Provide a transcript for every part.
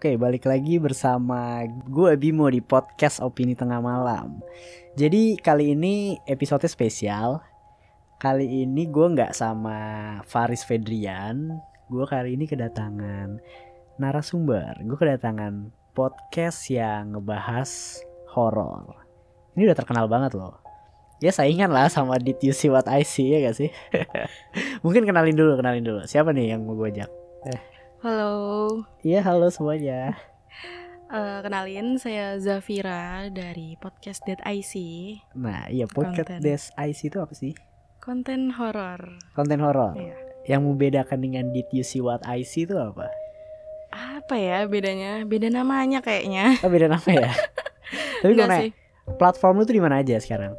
Oke, balik lagi bersama gue Bimo di podcast Opini Tengah Malam. Jadi kali ini episode spesial. Kali ini gue nggak sama Faris Fedrian. Gue kali ini kedatangan narasumber. Gue kedatangan podcast yang ngebahas horor. Ini udah terkenal banget loh. Ya saingan lah sama Did You See What I See ya gak sih? Mungkin kenalin dulu, kenalin dulu. Siapa nih yang mau gue ajak? Halo, Iya halo semuanya. eh, kenalin saya Zafira dari podcast Dead IC, Nah, iya podcast. Des IC itu apa sih? konten horor. Konten horor. Iya. Yang membedakan dengan Did You See What I See itu apa? Apa ya bedanya? Beda namanya kayaknya. Oh, beda nama ya. Tapi gimana? sih. Platform lu tuh di mana aja sekarang?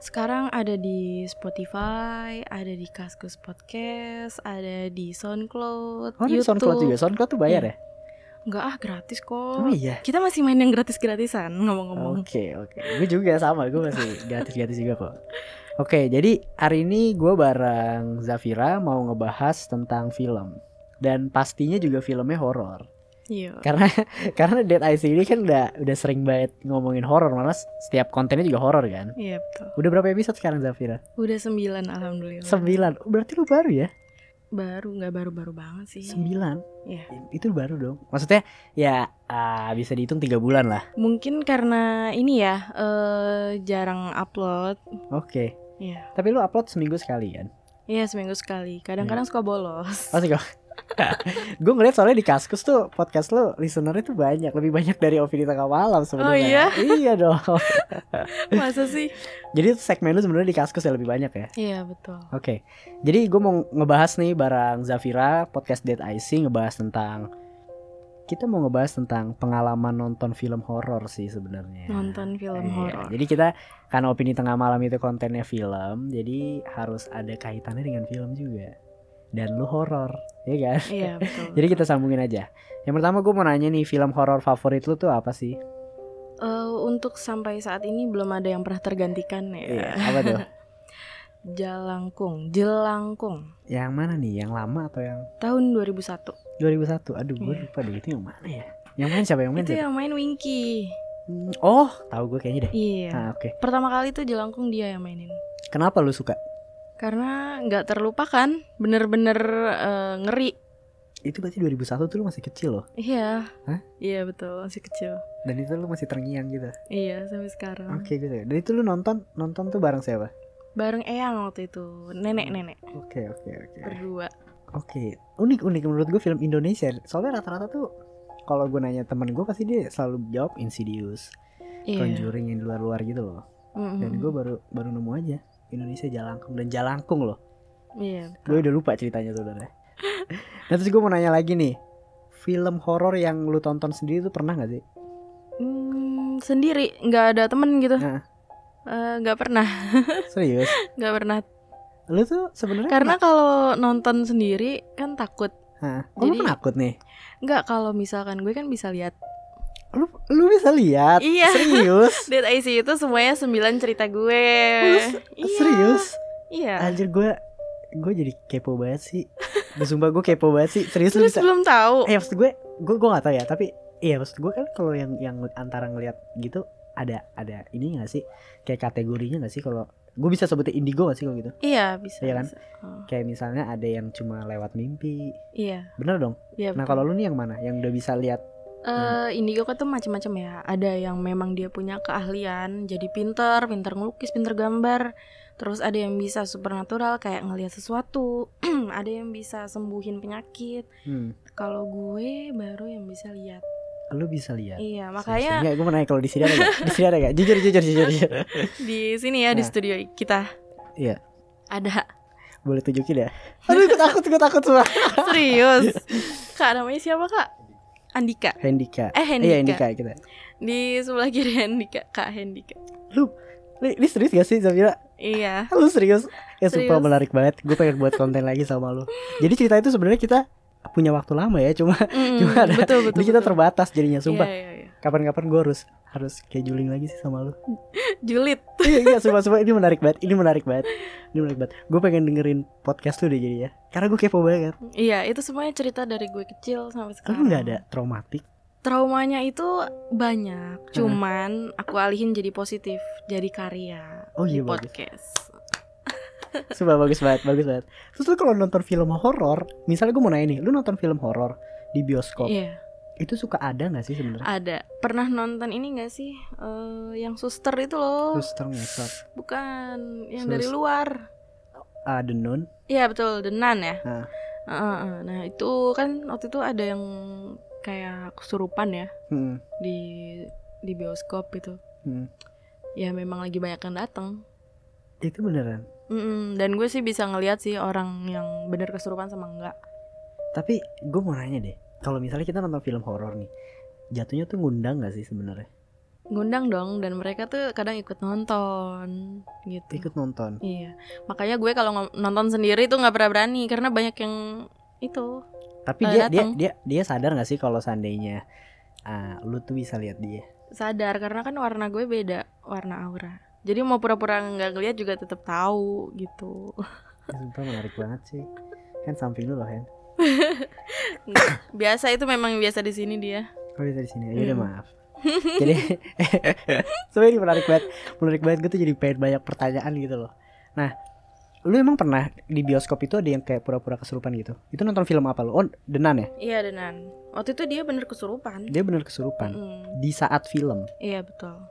Sekarang ada di Spotify, ada di Kaskus Podcast, ada di SoundCloud, Oh, YouTube. SoundCloud juga. SoundCloud tuh bayar ya? Enggak ah gratis kok. Oh iya. Kita masih main yang gratis-gratisan ngomong-ngomong. Oke, oke. Gue juga sama, gue masih gratis-gratis juga kok. Oke, jadi hari ini gue bareng Zafira mau ngebahas tentang film. Dan pastinya juga filmnya horor. Iya. Karena karena Dead IC ini kan udah udah sering banget ngomongin horor, malah setiap kontennya juga horor kan. Iya betul. Udah berapa episode sekarang Zafira? Udah sembilan alhamdulillah. Sembilan. Oh, berarti lu baru ya? baru nggak baru-baru banget sih. Sembilan. Iya. Itu baru dong. Maksudnya ya ah, bisa dihitung tiga bulan lah. Mungkin karena ini ya eh jarang upload. Oke. Iya. Tapi lu upload seminggu sekali kan? Iya seminggu sekali. Kadang-kadang Iya. suka bolos. Pasti kok. gue ngeliat soalnya di Kaskus tuh podcast lu listenernya tuh banyak lebih banyak dari opini tengah malam sebenarnya. iya? iya dong. Masa sih? Jadi segmen lu sebenarnya di Kaskus ya lebih banyak ya. Iya betul. Oke. Jadi gue mau ngebahas nih barang Zafira podcast Dead IC ngebahas tentang kita mau ngebahas tentang pengalaman nonton film horor sih sebenarnya. Nonton film Iya, horor. Jadi kita karena opini tengah malam itu kontennya film, jadi harus ada kaitannya dengan film juga. Dan lu horor, ya kan? Iya betul. Jadi kita sambungin aja. Yang pertama gue mau nanya nih film horor favorit lu tuh apa sih? Eh, untuk sampai saat ini belum ada yang pernah tergantikan ya. Iya, apa tuh? Jalangkung, Jelangkung. Yang mana nih? Yang lama atau yang Tahun 2001. 2001? Aduh, gue Iya. lupa deh itu yang mana ya? Yang main siapa yang main? Itu siapa? yang main Winky. Hmm, Oh, tahu gue kayaknya deh. Iya. Nah, oke. Pertama kali tuh Jelangkung dia yang mainin. Kenapa lu suka? Karena nggak terlupakan, bener-bener eh, ngeri. Itu berarti 2001 tuh lu masih kecil loh. Iya. Hah? Iya betul, masih kecil. Dan itu lu masih terngiang gitu. Iya, sampai sekarang. Oke gitu ya. Dan itu lu nonton nonton tuh bareng siapa? Bareng Eyang waktu itu, nenek-nenek Oke oke oke. berdua. Oke, unik unik menurut gue film Indonesia. Soalnya rata-rata tuh kalau gue nanya temen gue pasti dia selalu jawab Insidious, Iya. Conjuring yang luar-luar gitu loh. Mhm. Dan gue baru baru nemu aja Indonesia Jalangkung dan Jalangkung loh. Iya. Gue udah lupa ceritanya tuh udah. Nah terus gue mau nanya lagi nih, film horor yang lu tonton sendiri tuh pernah gak sih? Hmm, sendiri, nggak ada temen gitu. Nah. Nggak pernah, Serius? nggak pernah. Lu tuh sebenarnya Karena kalau nonton sendiri kan takut. Hah? Lu jadi- penakut nih? Nggak kalau misalkan gue kan bisa lihat. Lu lu bisa lihat? Iya. Serius? Dead IC itu semuanya sembilan cerita gue. Lu Iya. Serius? Iya. Anjir gue gue jadi kepo banget sih. Gue sumpah gue kepo banget sih. Serius lu bisa? belum tahu. Eh maksud gue gue gue gak tahu ya tapi iya maksud gue kan kalau yang yang antara ngelihat gitu ada ada ini gak sih kayak kategorinya gak sih kalau gue bisa sebutin indigo gak sih kalau gitu Iya bisa. Iya kan? bisa. Oh, kayak misalnya ada yang cuma lewat mimpi iya. bener dong Iya. nah kalau lu nih yang mana yang udah bisa lihat Eh, indigo kan tuh macam-macam ya. Ada yang memang dia punya keahlian, jadi pinter, pinter ngelukis, pinter gambar. Terus ada yang bisa supernatural kayak ngelihat sesuatu. ada yang bisa sembuhin penyakit. hmm, Kalau gue baru yang bisa lihat. lu bisa lihat Iya, makanya Enggak, gue mau nanya kalau di sini ada gak? Di sini ada gak? Jujur, jujur, jujur, jujur. di sini ya di Nah. studio kita. Iya. Ada. Boleh tunjukin ya? Aduh, gue takut, gue takut semua. Serius. Kak namanya siapa, Kak? Andika. Hendika. Eh Iya Hendika. Hendika kita. Di sebelah kiri Hendika, Kak Hendika. Lu, ini serius gak sih Zafira? Iya. Lu serius? Ya sumpah Serius. menarik banget. Gue pengen buat konten lagi sama lu. Jadi cerita itu sebenarnya kita punya waktu lama ya, cuma Mm, Cuma ada- betul betul. ini kita betul. terbatas jadinya. Sumpah, Iya, iya, iya. Kapan-kapan gue harus harus scheduling lagi sih sama lu. Julid. Iya, iya, sumpah, sumpah ini menarik banget. Ini menarik banget. Ini menarik banget. Gue pengen dengerin podcast lu deh jadi ya. Karena gue kepo banget. Iya, itu semuanya cerita dari gue kecil sampai Lu sekarang. nggak ada traumatik? Traumanya itu banyak, cuman aku alihin jadi positif, jadi karya Oh di iya bagus. podcast. Sumpah bagus banget, bagus banget. Terus lu kalau nonton film horor, misalnya gue mau nanya nih, lu nonton film horor di bioskop, Iya, itu suka ada nggak sih sebenarnya? ada. Pernah nonton ini gak sih? eh, yang suster itu loh. Terus ngesot, Bukan, yang Sus- dari luar. ah The Nun, Iya, betul, The Nun ya. Ah. Heeh, heeh. Nah, itu kan waktu itu ada yang kayak kesurupan ya Hmm, di di bioskop itu. hmm. Ya memang lagi banyak yang datang. itu beneran. Mm-mm, dan gue sih bisa ngeliat sih orang yang bener kesurupan sama enggak. Tapi gue mau nanya deh, kalau misalnya kita nonton film horor nih, jatuhnya tuh ngundang nggak sih sebenarnya? Ngundang dong dan mereka tuh kadang ikut nonton gitu. Ikut nonton. Iya. Makanya gue kalau nonton sendiri tuh nggak pernah berani karena banyak yang itu. Tapi dia dia dia dia sadar nggak sih kalau seandainya ah, lu tuh bisa lihat dia? Sadar karena kan warna gue beda, warna aura. Jadi mau pura-pura nggak ngeliat juga tetap tahu gitu. Ya, Sumpah menarik banget sih. Kan samping lu loh, Hen. biasa itu memang biasa di sini dia. Oh bisa di sini. Ya udah Hmm. maaf. jadi sebenarnya ini menarik banget. Menarik banget gue tuh jadi pengen banyak pertanyaan gitu loh. Nah, lu emang pernah di bioskop itu ada yang kayak pura-pura kesurupan gitu? Itu nonton film apa lu? Oh, The Nun ya? Iya Denan. Waktu itu dia bener kesurupan. Dia bener kesurupan Mm-mm. di saat film. Iya betul.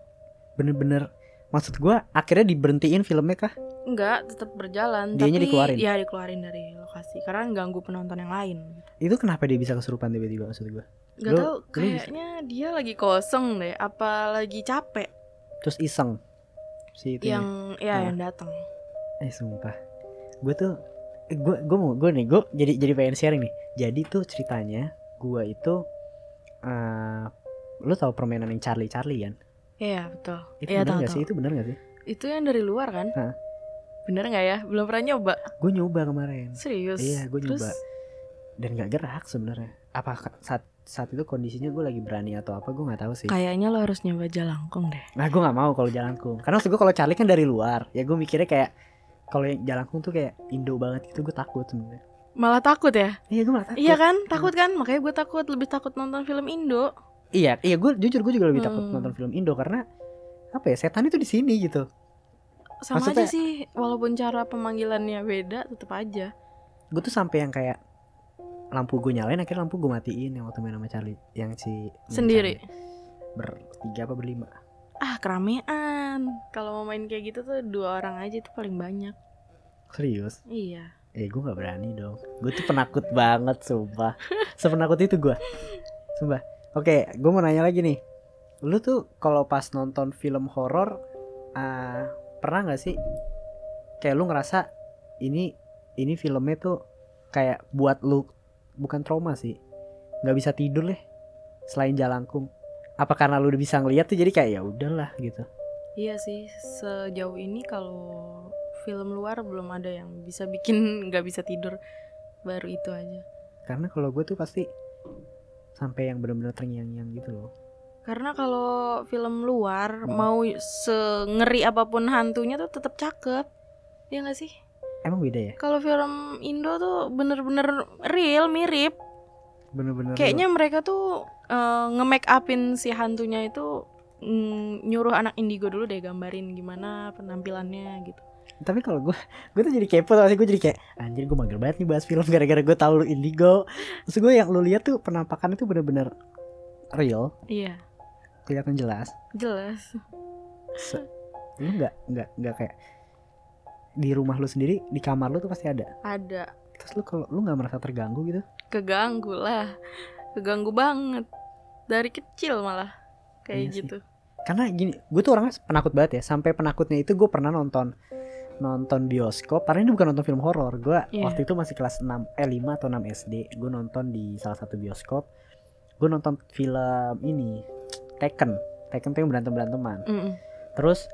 Bener-bener maksud gua akhirnya diberhentiin filmnya kah? Enggak, tetap berjalan. Dianya tapi dikeluarin? Iya dikeluarin dari lokasi karena ganggu penonton yang lain. Itu kenapa dia bisa kesurupan tiba-tiba maksud gua? Gak tau, lu bisa- kayaknya dia lagi kosong deh, apa lagi capek Terus iseng si itu yang ya Ah. yang datang. Eh sumpah Gue tuh Gue gue mau gue nih gue jadi jadi pengen sharing nih Jadi tuh ceritanya Gue itu eh Lu tahu permainan yang Charlie Charlie kan Iya betul. Itu Iya bener tahu gak sih. Itu bener gak sih Itu yang dari luar kan? Hah. Bener nggak ya? Belum pernah nyoba. Gue nyoba kemarin Serius. Iya, Terus, nyoba. Dan gak gerak sebenarnya Apa saat saat itu kondisinya gue lagi berani atau apa gue nggak tahu sih Kayaknya lo harus nyoba jalangkung deh. Nah gue nggak mau kalau jalanku Karena maksud gue kalau Charlie kan dari luar Ya gue mikirnya kayak kalau yang jalanku tuh kayak Indo banget gitu gue takut sebenarnya Malah takut ya? Iya gue malah takut Iya kan? Takut kan? Makanya gue takut lebih takut nonton film Indo. Iya, iya gue jujur gue juga lebih takut Hmm. nonton film Indo karena apa ya setan itu di sini gitu. Sama Maksudnya- aja sih, walaupun cara pemanggilannya beda, tetap aja. Gue tuh sampai yang kayak lampu gue nyalain akhirnya lampu gue matiin yang waktu main sama Charlie yang si Sendiri. Charlie. bertiga apa berlima Ah keramaian. Kalau mau main kayak gitu tuh dua orang aja itu paling banyak. serius Iya. eh gue nggak berani dong gue tuh penakut banget sumpah sepenakut itu gue sumpah oke gue mau nanya lagi nih. Lu tuh kalau pas nonton film horor ah, pernah nggak sih? Kayak lu ngerasa ini ini filmnya tuh kayak buat lu bukan trauma sih. Nggak bisa tidur deh selain jalangkung. Apa karena lu udah bisa ngeliat tuh jadi kayak ya udahlah gitu? Iya sih, sejauh ini kalau film luar belum ada yang bisa bikin nggak bisa tidur. Baru itu aja. karena kalau gue tuh pasti sampai yang benar-benar terngiang-ngiang gitu loh Karena kalau film luar Hmm. mau sengeri apa pun hantunya tuh tetap cakep. Iya gak sih? emang beda ya Kalau film Indo tuh bener-bener real, mirip. bener-bener Kayaknya mereka tuh eh, nge-make upin si hantunya itu mm, nyuruh anak indigo dulu deh gambarin gimana penampilannya gitu. Tapi kalau gue gue tuh jadi kepo tau sih gue jadi kayak anjir gue mager banget nih bahas film gara-gara gue tahu lu indigo maksud gue yang lu lihat tuh penampakan itu bener-bener real Iya, kelihatan jelas jelas. Se- lu nggak nggak nggak kayak di rumah lu sendiri di kamar lu tuh pasti ada Ada terus lu kalau lu nggak merasa terganggu gitu keganggu lah. Keganggu banget. Dari kecil malah kayak Iya sih. gitu. karena gini gue tuh orangnya penakut banget ya sampai penakutnya itu gue pernah nonton nonton bioskop karena ini bukan nonton film horor. Gue Iya. waktu itu masih kelas 6 eh 5 atau 6 SD gue nonton di salah satu bioskop. Gue nonton film ini Tekken. Tekken tuh yang berantem beranteman Mm-mm. terus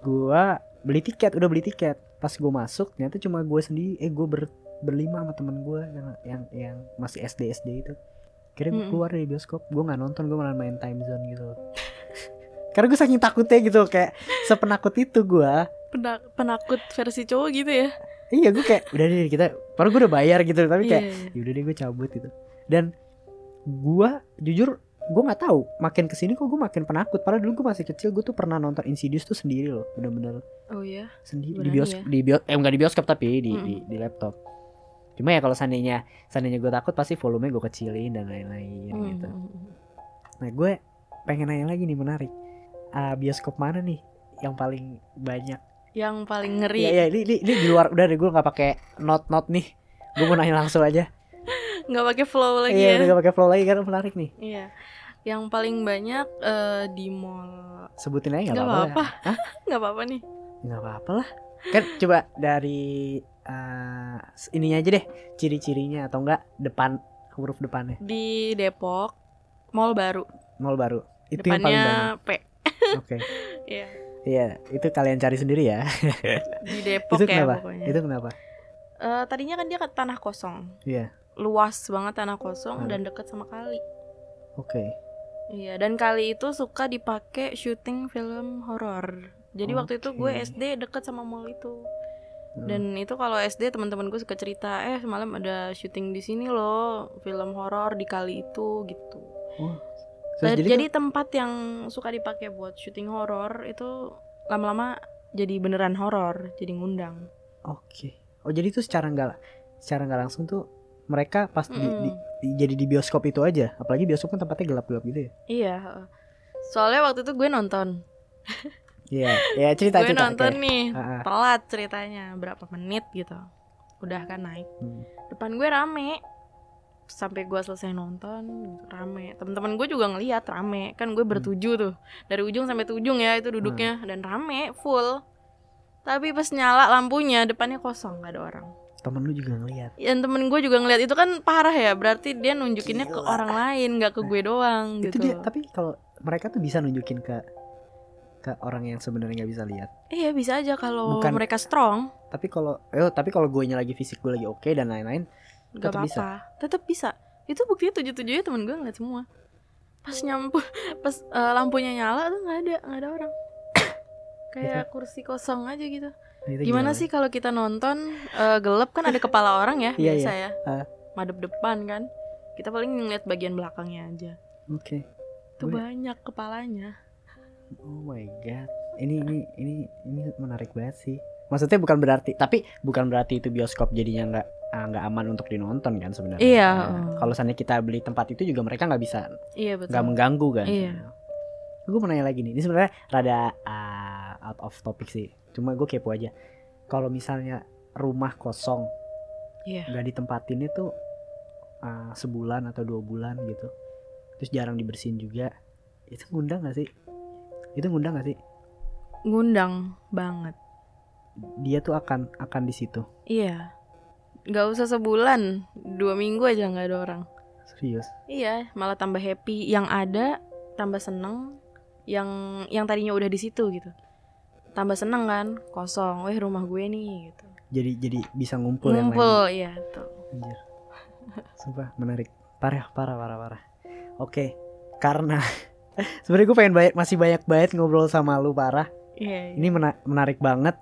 gue beli tiket udah beli tiket. Pas gue masuk ternyata cuma gue sendiri eh gue ber, berlima sama temen gue yang yang yang masih SD SD itu. Kira gue keluar dari bioskop gue nggak nonton gue malah main time zone gitu. Karena gue saking takutnya gitu kayak sepenakut itu gue penakut versi cowok gitu ya iya gue kayak udah deh kita baru gue udah bayar gitu tapi kayak Iya, iya. yaudah deh gue cabut gitu dan gua jujur gue nggak tahu makin ke sini kok gue makin penakut padahal dulu gue masih kecil gue tuh pernah nonton Insidious tuh sendiri loh bener-bener oh ya sendiri di bioskop ya? di bio eh enggak di bioskop tapi di, Mm-mm. di di laptop cuma ya kalau seandainya seandainya gue takut pasti volume gue kecilin dan lain-lain Hmm. gitu nah gue pengen nanya lagi nih menarik Ah, bioskop mana nih yang paling banyak yang paling ngeri ya ya ini, ini, ini di luar udah deh gue nggak pakai not not nih gue mau nanya langsung aja nggak pakai flow lagi iya ya udah gak pakai flow lagi karena menarik nih Iya. Yang paling banyak eh, di mall. sebutin aja nggak Nggak apa-apa? Nggak apa-apa nih. nggak apa-apa lah kan coba dari eh, ininya aja deh ciri-cirinya atau enggak depan huruf depannya Di Depok, mall baru. mall baru itu yang paling banyak Depannya P. oke Iya. Iya itu kalian cari sendiri ya Di Depok itu ya kenapa pokoknya. itu kenapa Eh, tadinya kan dia ke tanah kosong. iya Luas banget tanah kosong Hmm. dan deket sama kali. oke Iya, dan kali itu suka dipakai syuting film horor. Jadi waktu itu gue. SD deket sama mall itu. Hmm. Dan itu kalau SD teman-teman gue suka cerita, eh semalam ada syuting di sini loh, film horor di kali itu gitu. Terus jadi, jadi, tempat yang suka dipakai buat syuting horor itu lama-lama jadi beneran horor, jadi ngundang. oke oh jadi itu secara enggak secara nggak langsung tuh mereka pas di, Mm-mm. di- di- jadi di bioskop itu aja apalagi bioskop kan tempatnya gelap-gelap gitu ya Iya. Soalnya waktu itu gue nonton, iya ya cerita gue cerita nonton oke. nih, Ah, ah. telat ceritanya berapa menit gitu. Udah kan naik. Hmm. Depan gue rame. Sampai gue selesai nonton rame. Temen-temen gue juga ngeliat rame. Kan gue bertujuh tuh. Dari ujung sampai ujung ya itu duduknya dan rame full. Tapi pas nyala lampunya depannya kosong gak ada orang. temen lu juga ngeliat Dan temen gue juga ngeliat itu kan parah ya. Berarti dia nunjukinnya ke Gila. orang lain, gak ke gue doang itu gitu. dia tapi kalau mereka tuh bisa nunjukin ke ke orang yang sebenarnya nggak bisa lihat Iya bisa aja kalau mereka strong, tapi kalau eh tapi kalau gue lagi fisik gue lagi oke dan lain-lain gak apa-apa. Tetap bisa. Itu buktinya tujuh tujuhnya temen gue ngeliat semua. Pas nyampu, pas eh, lampunya nyala tuh nggak ada, nggak ada orang. Kayak kursi kosong aja gitu. Nah, itu Gimana sih kalau kita nonton eh, gelap kan ada kepala orang ya Iya, biasa iya. ya, Ah. madep depan kan. Kita paling ngeliat bagian belakangnya aja. oke Itu Gue- banyak kepalanya. oh my god ini ini ini ini menarik banget sih maksudnya bukan berarti tapi bukan berarti itu bioskop jadinya nggak ah, nggak aman untuk dinonton kan sebenarnya Iya. Nah, kalau seandainya kita beli tempat itu juga mereka nggak bisa Iya betul. nggak mengganggu kan Iya. gue mau nanya lagi nih ini sebenarnya rada ah, out of topic sih cuma gue kepo aja kalau misalnya rumah kosong Iya. nggak ditempatin itu ah, sebulan atau dua bulan gitu terus jarang dibersihin juga itu ngundang gak sih itu ngundang gak sih Ngundang banget. dia tuh akan akan di situ Iya. Gak usah sebulan, dua minggu aja nggak ada orang. serius Iya, malah tambah happy. Yang ada tambah seneng. Yang yang tadinya udah di situ gitu. Tambah seneng kan, kosong. Weh rumah gue nih gitu. jadi jadi bisa ngumpul, yang lain Ngumpul, iya tuh. Anjir. Sumpah menarik. Parah, parah, parah, parah. Oke, karena sebenarnya gue pengen banyak masih banyak banget ngobrol sama lu parah. Iya. Ini mena- menarik banget.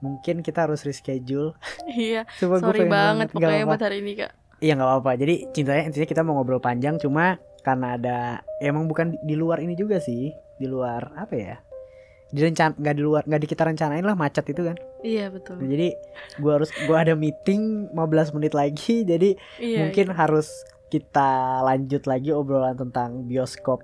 Mungkin kita harus reschedule. Iya. Coba Sorry banget pokoknya apa-apa. buat hari ini kak. Iya nggak apa-apa. Jadi cintanya intinya kita mau ngobrol panjang cuma karena ada ya emang bukan di, di luar ini juga sih. Di luar apa ya? Direncan nggak di luar nggak di kita rencanain lah macet itu kan. Iya betul. Nah, jadi gua harus gua ada meeting 15 menit lagi. Jadi Iya. mungkin harus kita lanjut lagi obrolan tentang bioskop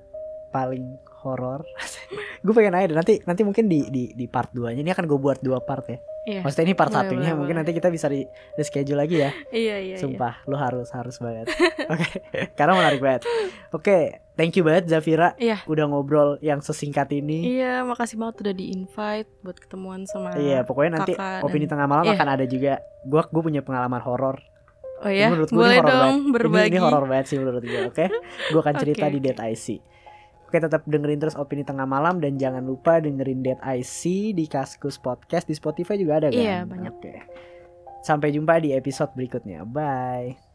paling horor. gue pengen aja deh, nanti nanti mungkin di di di part 2 nya ini akan gue buat dua part ya. Iya. Maksudnya ini part Boleh, satunya boleh, mungkin boleh. nanti kita bisa di reschedule lagi ya. Iya iya. iya. Sumpah, lu harus harus banget. Oke, karena menarik banget. Oke, thank you banget Zafira Iya. udah ngobrol yang sesingkat ini. Iya, makasih banget udah di invite buat ketemuan sama Iya, pokoknya nanti opini dan- tengah malam Iya. akan ada juga. Gua gue punya pengalaman horor Oh ya, menurut gue boleh ini horor dong banget. Ini- berbagi. Ini, horor banget sih menurut gue. Oke, gue akan cerita Oke, di. Dead IC. Oke, tetap dengerin terus opini tengah malam dan jangan lupa dengerin Dead IC di Kaskus Podcast di Spotify juga ada kan? Iya, banyak. Oke. Sampai jumpa di episode berikutnya. Bye.